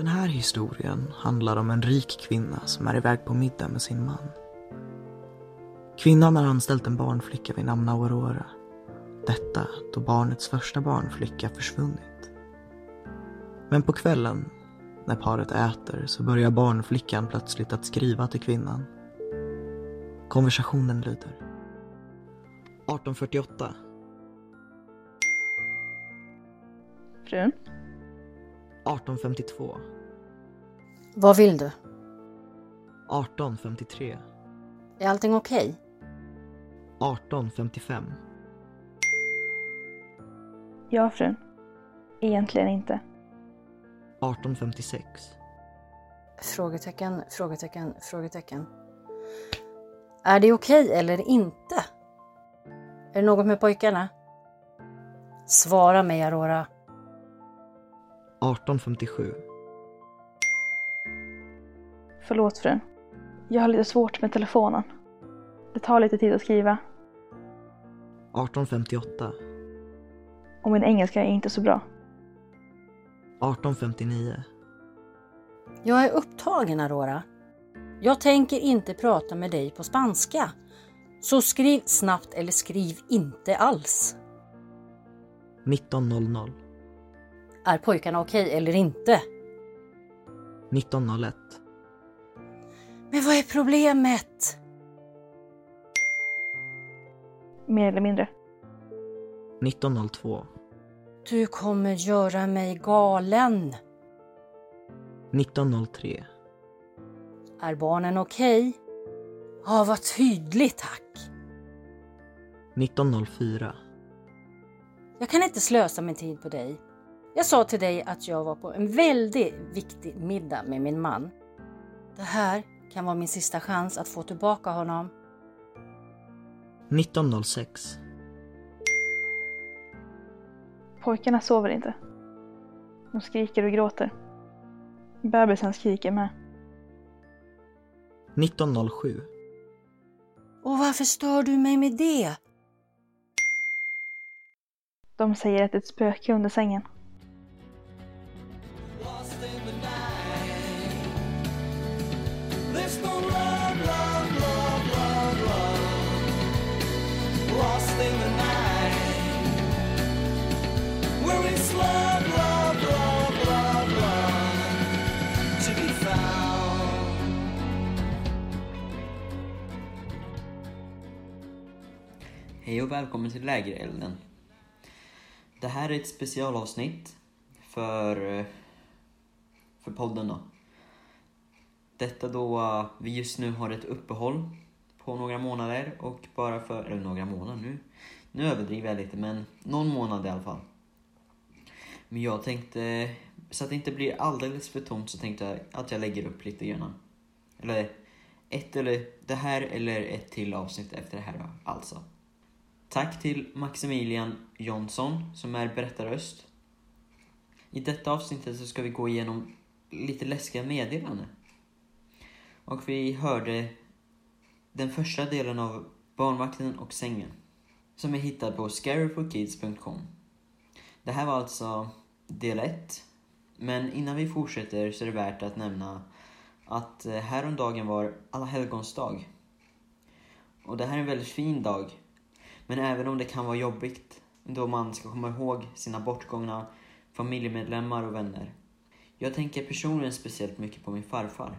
Den här historien handlar om en rik kvinna som är iväg på middag med sin man. Kvinnan har anställt en barnflicka vid namn Aurora. Detta då barnets första barnflicka försvunnit. Men på kvällen, när paret äter, så börjar barnflickan plötsligt att skriva till kvinnan. Konversationen lyder. 1848. Frun? 1852. Vad vill du? 1853. Är allting okej? 1855. Ja, frun. Egentligen inte. 1856. Frågetecken, frågetecken, frågetecken. Är det okej eller inte? Är det något med pojkarna? Svara mig, Aurora. 1857. Förlåt, frun. Jag har lite svårt med telefonen. Det tar lite tid att skriva 1858. och min engelska är inte så bra. 1859. Jag är upptagen, Aurora. Jag tänker inte prata med dig på spanska. Så skriv snabbt eller skriv inte alls. 1900. Är pojkarna okej eller inte? 1901. Men vad är problemet? Mer eller mindre. 1902. Du kommer göra mig galen. 1903. Är barnen okej? Ja, vad tydligt tack. 1904. Jag kan inte slösa min tid på dig. Jag sa till dig att jag var på en väldigt viktig middag med min man. Det här kan vara min sista chans att få tillbaka honom. 1906. Pojkarna sover inte. De skriker och gråter. Bebisen skriker med. 1907. Och varför stör du mig med det? De säger att det är ett spöke under sängen. Hej och välkommen till Lägerelden. Det här är ett specialavsnitt för, eh, för podden då. Detta då eh, vi just nu har ett uppehåll på några månader och bara för, eller några månader nu, nu överdriver jag lite men någon månad i alla fall. Men jag tänkte, så att det inte blir alldeles för tomt så tänkte jag att jag lägger upp lite grann. Eller ett eller det här eller ett till avsnitt efter det här då, alltså. Tack till Maximilian Jonsson som är berättarröst. I detta avsnittet så ska vi gå igenom lite läskiga meddelanden. Och vi hörde den första delen av Barnvakten och sängen. Som är hittad på scaryforkids.com. Det här var alltså del 1. Men innan vi fortsätter så är det värt att nämna att eh, häromdagen var Alla helgons dag. Och det här är en väldigt fin dag men även om det kan vara jobbigt då man ska komma ihåg sina bortgångna familjemedlemmar och vänner. Jag tänker personligen speciellt mycket på min farfar.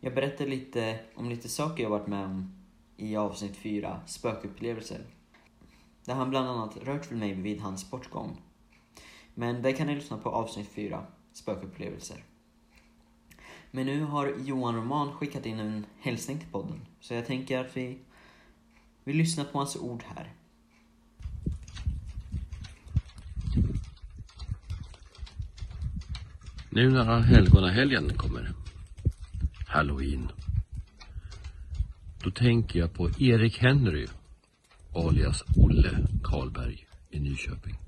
Jag berättar lite om lite saker jag varit med om i avsnitt 4, spökupplevelser. Där han bland annat rört vid mig vid hans bortgång. Men det kan ni lyssna på avsnitt 4, spökupplevelser. Men nu har Johan Roman skickat in en hälsning till podden. Så jag tänker att vi vi lyssnar på hans ord här. Nu när helgonahelgen kommer, halloween, då tänker jag på Erik Henry, alias Olle Karlberg i Nyköping.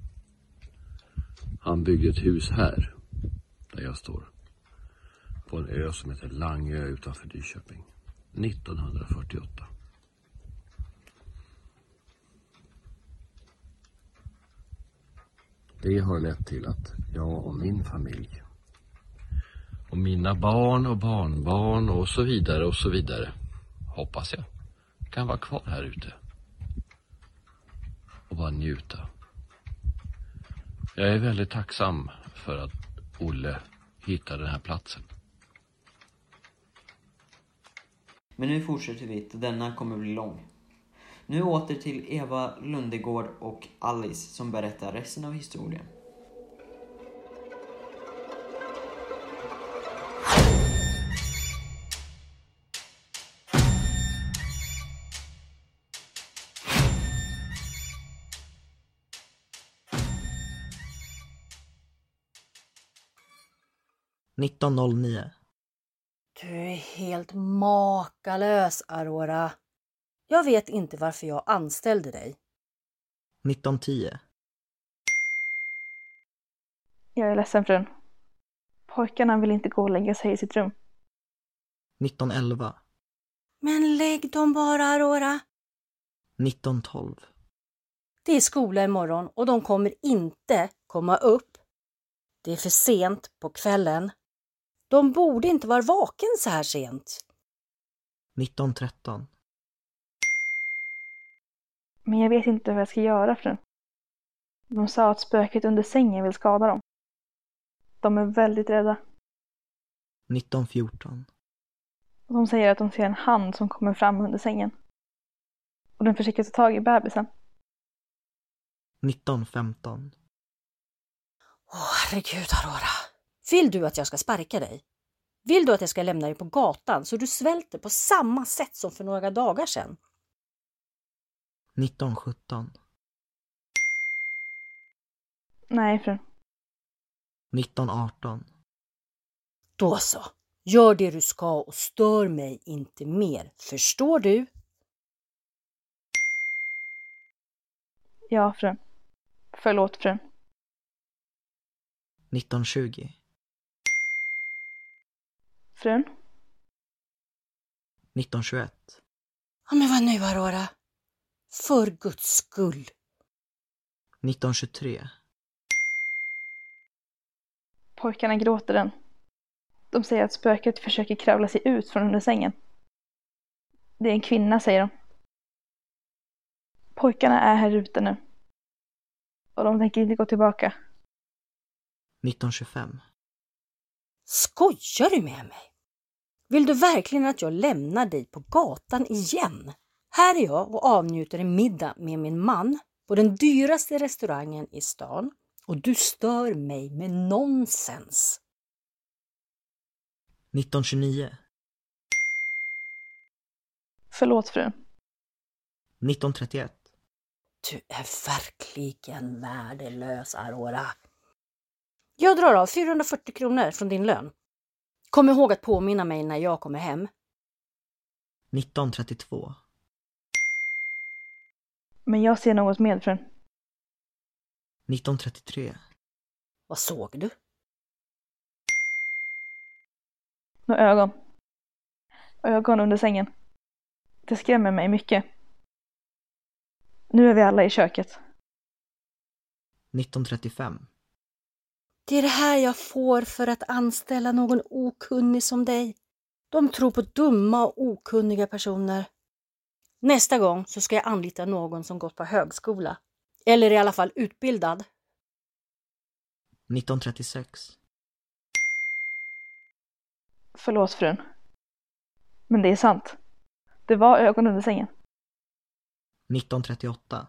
Han byggde ett hus här, där jag står, på en ö som heter Langö utanför Nyköping, 1948. Det har lett till att jag och min familj Och mina barn och barnbarn och så vidare och så vidare. Hoppas jag. Kan vara kvar här ute. Och bara njuta. Jag är väldigt tacksam för att Olle hittade den här platsen. Men nu fortsätter vi, denna kommer bli lång. Nu åter till Eva Lundegård och Alice som berättar resten av historien. –1909. Du är helt makalös, Aurora. Jag vet inte varför jag anställde dig. –1910. Jag är ledsen frun. Pojkarna vill inte gå och lägga sig i sitt rum. –1911. Men lägg dem bara, Aurora. –1912. Det är skola imorgon och de kommer inte komma upp. Det är för sent på kvällen. De borde inte vara vaken så här sent. –1913. Men jag vet inte vad jag ska göra frun. De sa att spöket under sängen vill skada dem. De är väldigt rädda. –1914. De säger att de ser en hand som kommer fram under sängen. Och den försöker ta tag i bebisen. –1915. Åh, herregud, Aurora. Vill du att jag ska sparka dig? Vill du att jag ska lämna dig på gatan så du svälter på samma sätt som för några dagar sedan? –1917. Nej frun. –1918. Då så. Gör det du ska och stör mig inte mer. Förstår du? Ja frun. Förlåt frun. –1920. Frun? –1921. Ja, men vad nu, Aurora? För guds skull. –1923. Pojkarna gråter än. De säger att spöket försöker kravla sig ut från under sängen. Det är en kvinna, säger de. Pojkarna är här ute nu. Och de tänker inte gå tillbaka. –1925. Skojar du med mig? Vill du verkligen att jag lämnar dig på gatan igen? Här är jag och avnjuter en middag med min man på den dyraste restaurangen i stan och du stör mig med nonsens. –1929. Förlåt frun. –1931. Du är verkligen värdelös, Aurora. Jag drar av 440 kronor från din lön. Kom ihåg att påminna mig när jag kommer hem. –1932. Men jag ser något med frun. –1933. Vad såg du? Några ögon. Ögon under sängen. Det skrämmer mig mycket. Nu är vi alla i köket. –1935. Det är det här jag får för att anställa någon okunnig som dig. De tror på dumma och okunniga personer. Nästa gång så ska jag anlita någon som gått på högskola. Eller i alla fall utbildad. –1936. Förlåt frun. Men det är sant. Det var ögon under sängen. –1938.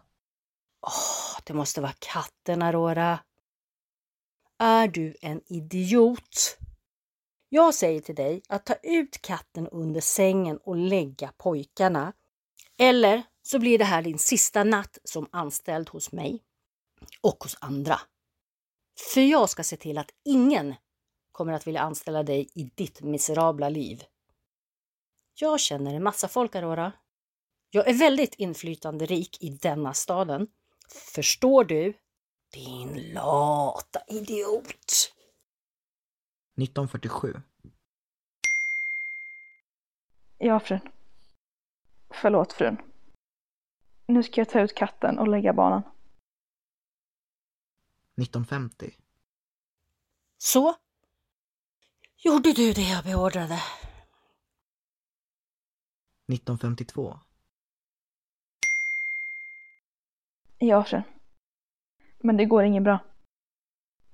Åh, det måste vara katten, Aurora. Är du en idiot? Jag säger till dig att ta ut katten under sängen och lägga pojkarna. Eller så blir det här din sista natt som anställd hos mig och hos andra. För jag ska se till att ingen kommer att vilja anställa dig i ditt miserabla liv. Jag känner en massa folk, Aurora. Jag är väldigt inflytanderik i denna staden. Förstår du? Din lata idiot! –1947. Ja frun. Förlåt frun. Nu ska jag ta ut katten och lägga barnen. –1950. Så? Gjorde du det jag beordrade? 1952. Ja, fru. Men det går inget bra.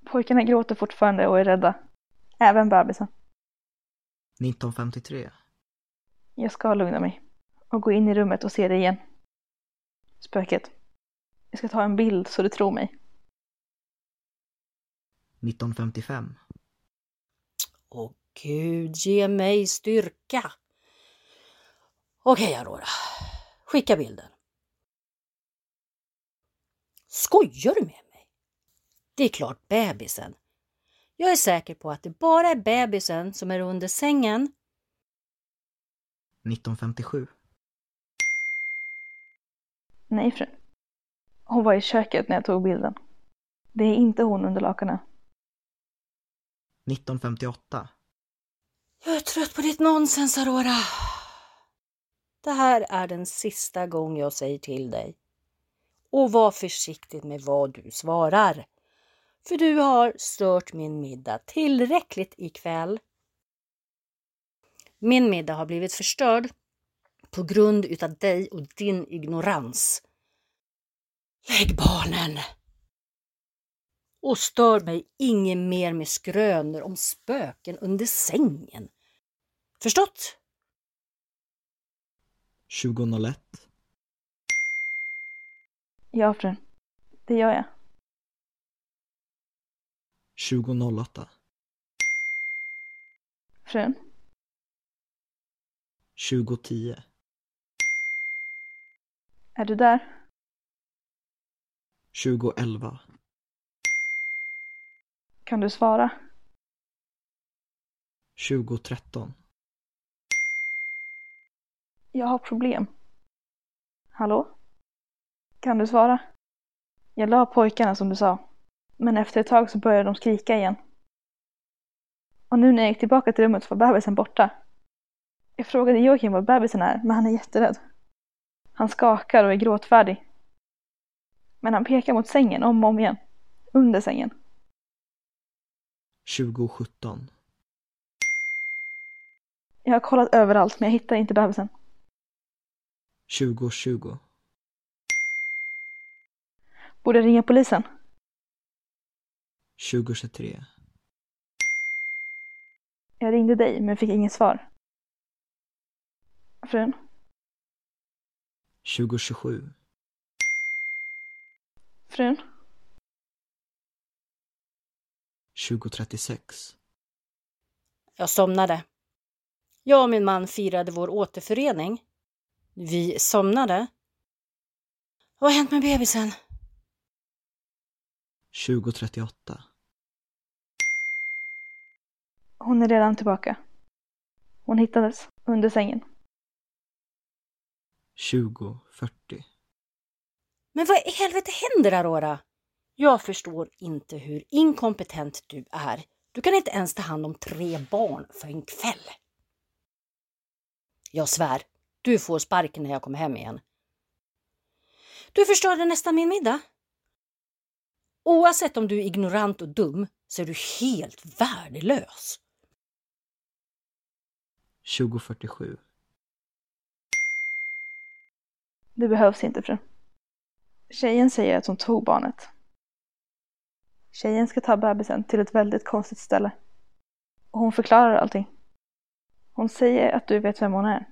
Pojkarna gråter fortfarande och är rädda. Även bebisen. 1953. Jag ska lugna mig. Och gå in i rummet och se det igen. Spöket. Jag ska ta en bild så du tror mig. 1955. Åh gud, ge mig styrka. Okej Aurora, skicka bilden. Skojar du med mig? Det är klart bebisen. Jag är säker på att det bara är bebisen som är under sängen. 1957. Nej, fru. Hon var i köket när jag tog bilden. Det är inte hon under lakanen. 1958. Jag är trött på ditt nonsens, Aurora. Det här är den sista gång jag säger till dig. Och var försiktig med vad du svarar. För du har stört min middag tillräckligt ikväll. Min middag har blivit förstörd på grund utav dig och din ignorans. Lägg barnen! Och stör mig inget mer med skrönor om spöken under sängen. Förstått? 2001. Ja, fru. Det gör jag. 2008. Frun. 2010. Är du där? 2011. Kan du svara? 2013. Jag har problem. Hallå? Kan du svara? Jag la pojkarna som du sa. Men efter ett tag så började de skrika igen. Och nu när jag gick tillbaka till rummet så var bebisen borta. Jag frågade Joakim var bebisen är, men han är jätterädd. Han skakar och är gråtfärdig. Men han pekar mot sängen om och om igen. Under sängen. 2017. Jag har kollat överallt men jag hittar inte bebisen. 2020. Borde ringa polisen? 2023. Jag ringde dig men fick inget svar. Frun? 2027. Frun? 2036. Jag somnade. Jag och min man firade vår återförening. Vi somnade. Vad har hänt med bebisen? 2038. Hon är redan tillbaka. Hon hittades under sängen. 2040. Men vad i helvete händer Aurora? Jag förstår inte hur inkompetent du är. Du kan inte ens ta hand om tre barn för en kväll. Jag svär, du får sparken när jag kommer hem igen. Du förstörde nästan min middag. Oavsett om du är ignorant och dum så är du helt värdelös. 2047. Det behövs inte fru. Tjejen säger att hon tog barnet. Tjejen ska ta bebisen till ett väldigt konstigt ställe. Och hon förklarar allting. Hon säger att du vet vem hon är.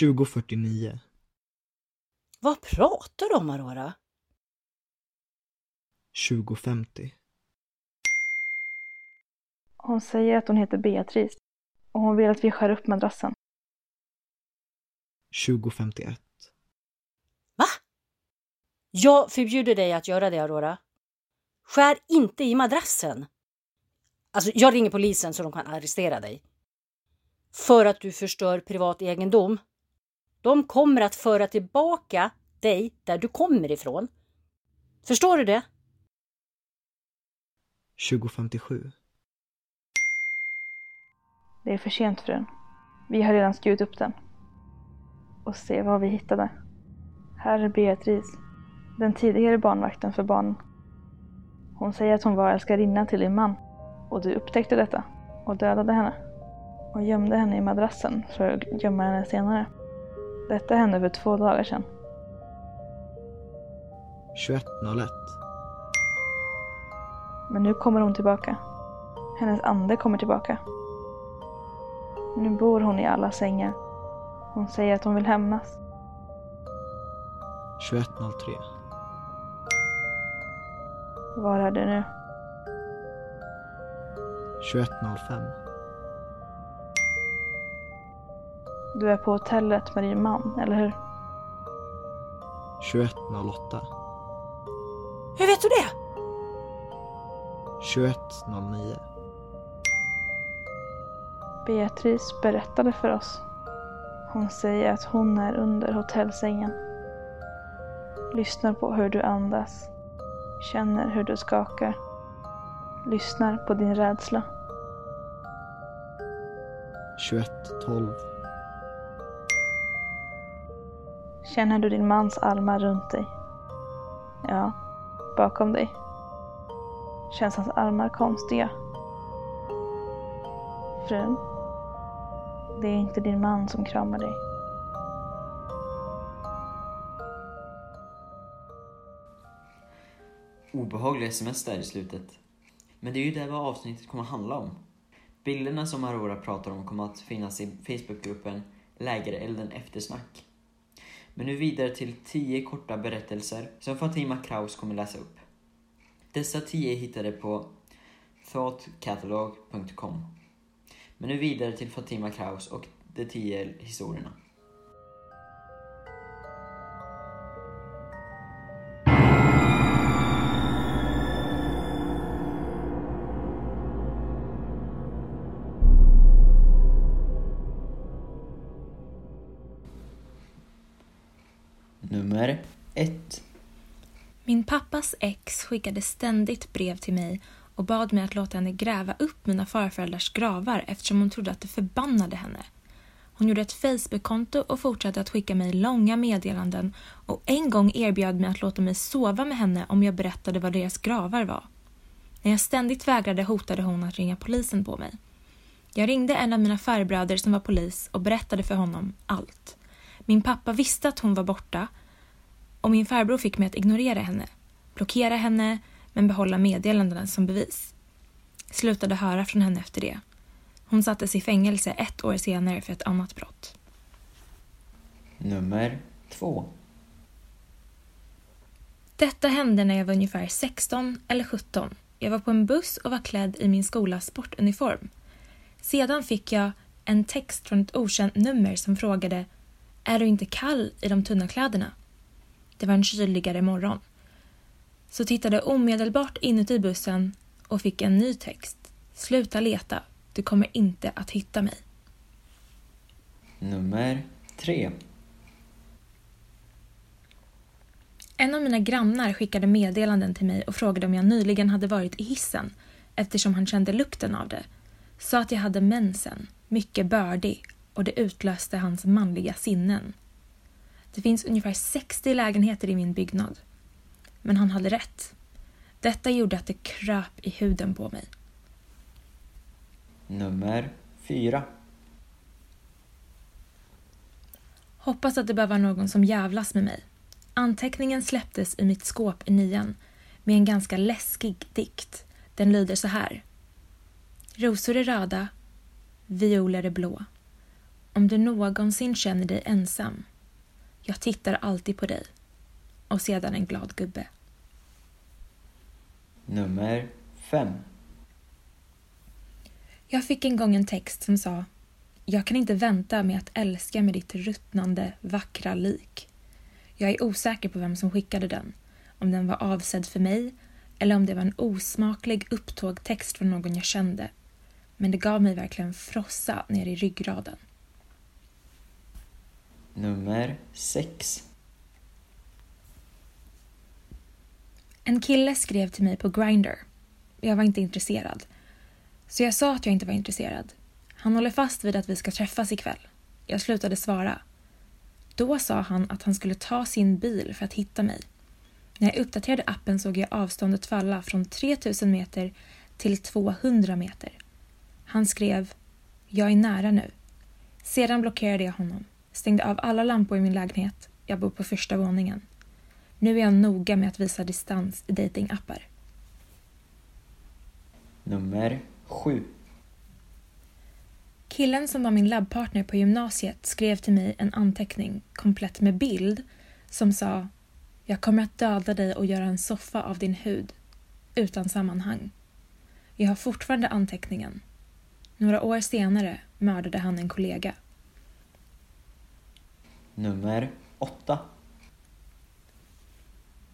2049. Vad pratar du om Aurora? 2050. Hon säger att hon heter Beatrice. Och hon vill att vi skär upp madrassen. 2051. Va? Jag förbjuder dig att göra det Aurora. Skär inte i madrassen. Alltså, jag ringer polisen så de kan arrestera dig. För att du förstör privat egendom. De kommer att föra tillbaka dig där du kommer ifrån. Förstår du det? 2057. Det är för sent frun. Vi har redan skurit upp den. Och se vad vi hittade. Här är Beatrice. Den tidigare barnvakten för barnen. Hon säger att hon var älskarinna till din man. Och du upptäckte detta och dödade henne. Och gömde henne i madrassen för att gömma henne senare. Detta hände för två dagar sedan. 21.01. Men nu kommer hon tillbaka. Hennes ande kommer tillbaka. Nu bor hon i alla sängar. Hon säger att hon vill hämnas. 21.03. Var är du nu? 21.05. Du är på hotellet med din man, eller hur? 21.08. Hur vet du det? 21.09. Beatrice berättade för oss. Hon säger att hon är under hotellsängen. Lyssnar på hur du andas. Känner hur du skakar. Lyssnar på din rädsla. 21.12. Känner du din mans armar runt dig? Ja, bakom dig. Känns hans armar konstiga? Frun? Det är inte din man som kramar dig. Obehagliga sms där i slutet. Men det är ju det vad avsnittet kommer att handla om. Bilderna som Aurora pratar om kommer att finnas i Facebookgruppen Lägerelden Eftersnack. Men nu vidare till 10 korta berättelser som Fatima Kraus kommer läsa upp. Dessa 10 hittade på thoughtcatalog.com. Men nu vidare till Fatima Kraus och de tio historierna. Nummer 1. Min pappas ex skickade ständigt brev till mig och bad mig att låta henne gräva upp mina farföräldrars gravar eftersom hon trodde att det förbannade henne. Hon gjorde ett Facebook-konto och fortsatte att skicka mig långa meddelanden och en gång erbjöd mig att låta mig sova med henne om jag berättade vad deras gravar var. När jag ständigt vägrade hotade hon att ringa polisen på mig. Jag ringde en av mina farbröder som var polis och berättade för honom allt. Min pappa visste att hon var borta och min farbror fick mig att ignorera henne, blockera henne men behålla meddelandena som bevis. Slutade höra från henne efter det. Hon sattes i fängelse ett år senare för ett annat brott. Nummer 2. Detta hände när jag var ungefär 16 eller 17. Jag var på en buss och var klädd i min skolas sportuniform. Sedan fick jag en text från ett okänt nummer som frågade Är du inte kall i de tunna kläderna? Det var en kyligare morgon. Så tittade omedelbart inuti bussen och fick en ny text. Sluta leta, du kommer inte att hitta mig. Nummer 3. En av mina grannar skickade meddelanden till mig och frågade om jag nyligen hade varit i hissen eftersom han kände lukten av det. Sa att jag hade mensen, mycket bördig och det utlöste hans manliga sinnen. Det finns ungefär 60 lägenheter i min byggnad. Men han hade rätt. Detta gjorde att det kröp i huden på mig. Nummer 4. Hoppas att det bara var någon som jävlas med mig. Anteckningen släpptes i mitt skåp i nian med en ganska läskig dikt. Den lyder så här. Rosor är röda, violer är blå. Om du någonsin känner dig ensam, jag tittar alltid på dig. Och sedan en glad gubbe. Nummer 5. Jag fick en gång en text som sa Jag kan inte vänta med att älska med ditt ruttnande, vackra lik. Jag är osäker på vem som skickade den. Om den var avsedd för mig eller om det var en osmaklig upptågtext från någon jag kände. Men det gav mig verkligen frossa ner i ryggraden. Nummer 6. En kille skrev till mig på Grindr. Jag var inte intresserad. Så jag sa att jag inte var intresserad. Han håller fast vid att vi ska träffas ikväll. Jag slutade svara. Då sa han att han skulle ta sin bil för att hitta mig. När jag uppdaterade appen såg jag avståndet falla från 3000 meter till 200 meter. Han skrev “Jag är nära nu”. Sedan blockerade jag honom, stängde av alla lampor i min lägenhet. Jag bor på första våningen. Nu är jag noga med att visa distans i datingappar. Nummer sju. Killen som var min labbpartner på gymnasiet skrev till mig en anteckning komplett med bild som sa “Jag kommer att döda dig och göra en soffa av din hud” utan sammanhang. Jag har fortfarande anteckningen. Några år senare mördade han en kollega. Nummer åtta.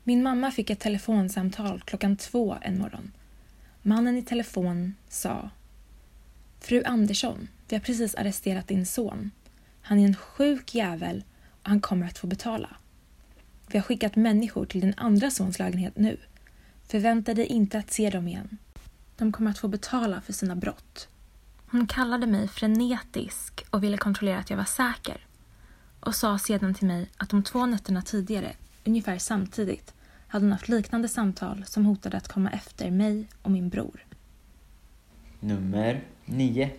Min mamma fick ett telefonsamtal klockan två en morgon. Mannen i telefon sa Fru Andersson, vi har precis arresterat din son. Han är en sjuk jävel och han kommer att få betala. Vi har skickat människor till din andra sons lägenhet nu. Förvänta dig inte att se dem igen. De kommer att få betala för sina brott. Hon kallade mig frenetisk och ville kontrollera att jag var säker. Och sa sedan till mig att de två nätterna tidigare, ungefär samtidigt, hade hon haft liknande samtal som hotade att komma efter mig och min bror. Nummer nio.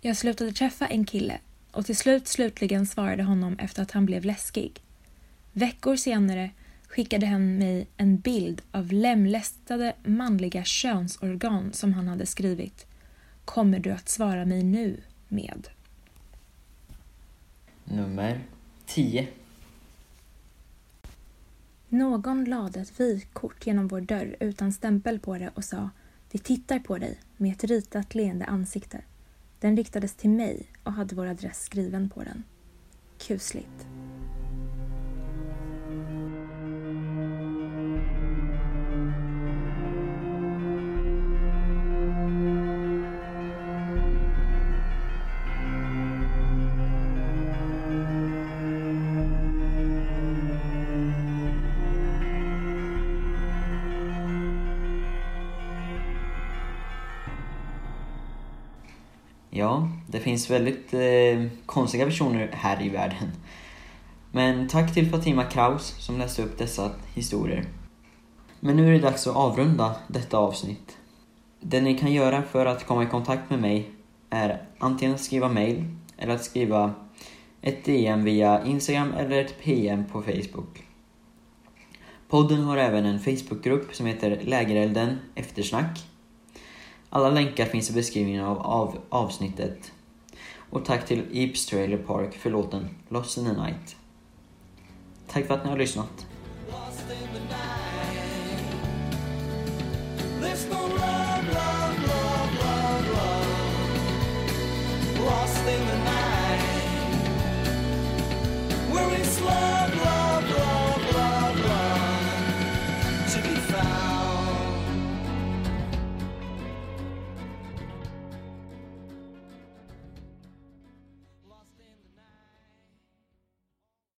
Jag slutade träffa en kille och till slut slutligen svarade honom efter att han blev läskig. Veckor senare skickade han mig en bild av lemlästade manliga könsorgan som han hade skrivit Kommer du att svara mig nu med? Nummer tio. Någon lade ett vykort genom vår dörr utan stämpel på det och sa Vi tittar på dig med ett ritat leende ansikte. Den riktades till mig och hade vår adress skriven på den. Kusligt. Ja, det finns väldigt eh, konstiga personer här i världen. Men tack till Fatima Kraus som läste upp dessa historier. Men nu är det dags att avrunda detta avsnitt. Det ni kan göra för att komma i kontakt med mig är antingen att skriva mail eller att skriva ett DM via Instagram eller ett PM på Facebook. Podden har även en Facebookgrupp som heter Lägerelden Eftersnack. Alla länkar finns i beskrivningen av, av avsnittet. Och tack till Eeps Trailer Park för låten Lost in the Night. Tack för att ni har lyssnat.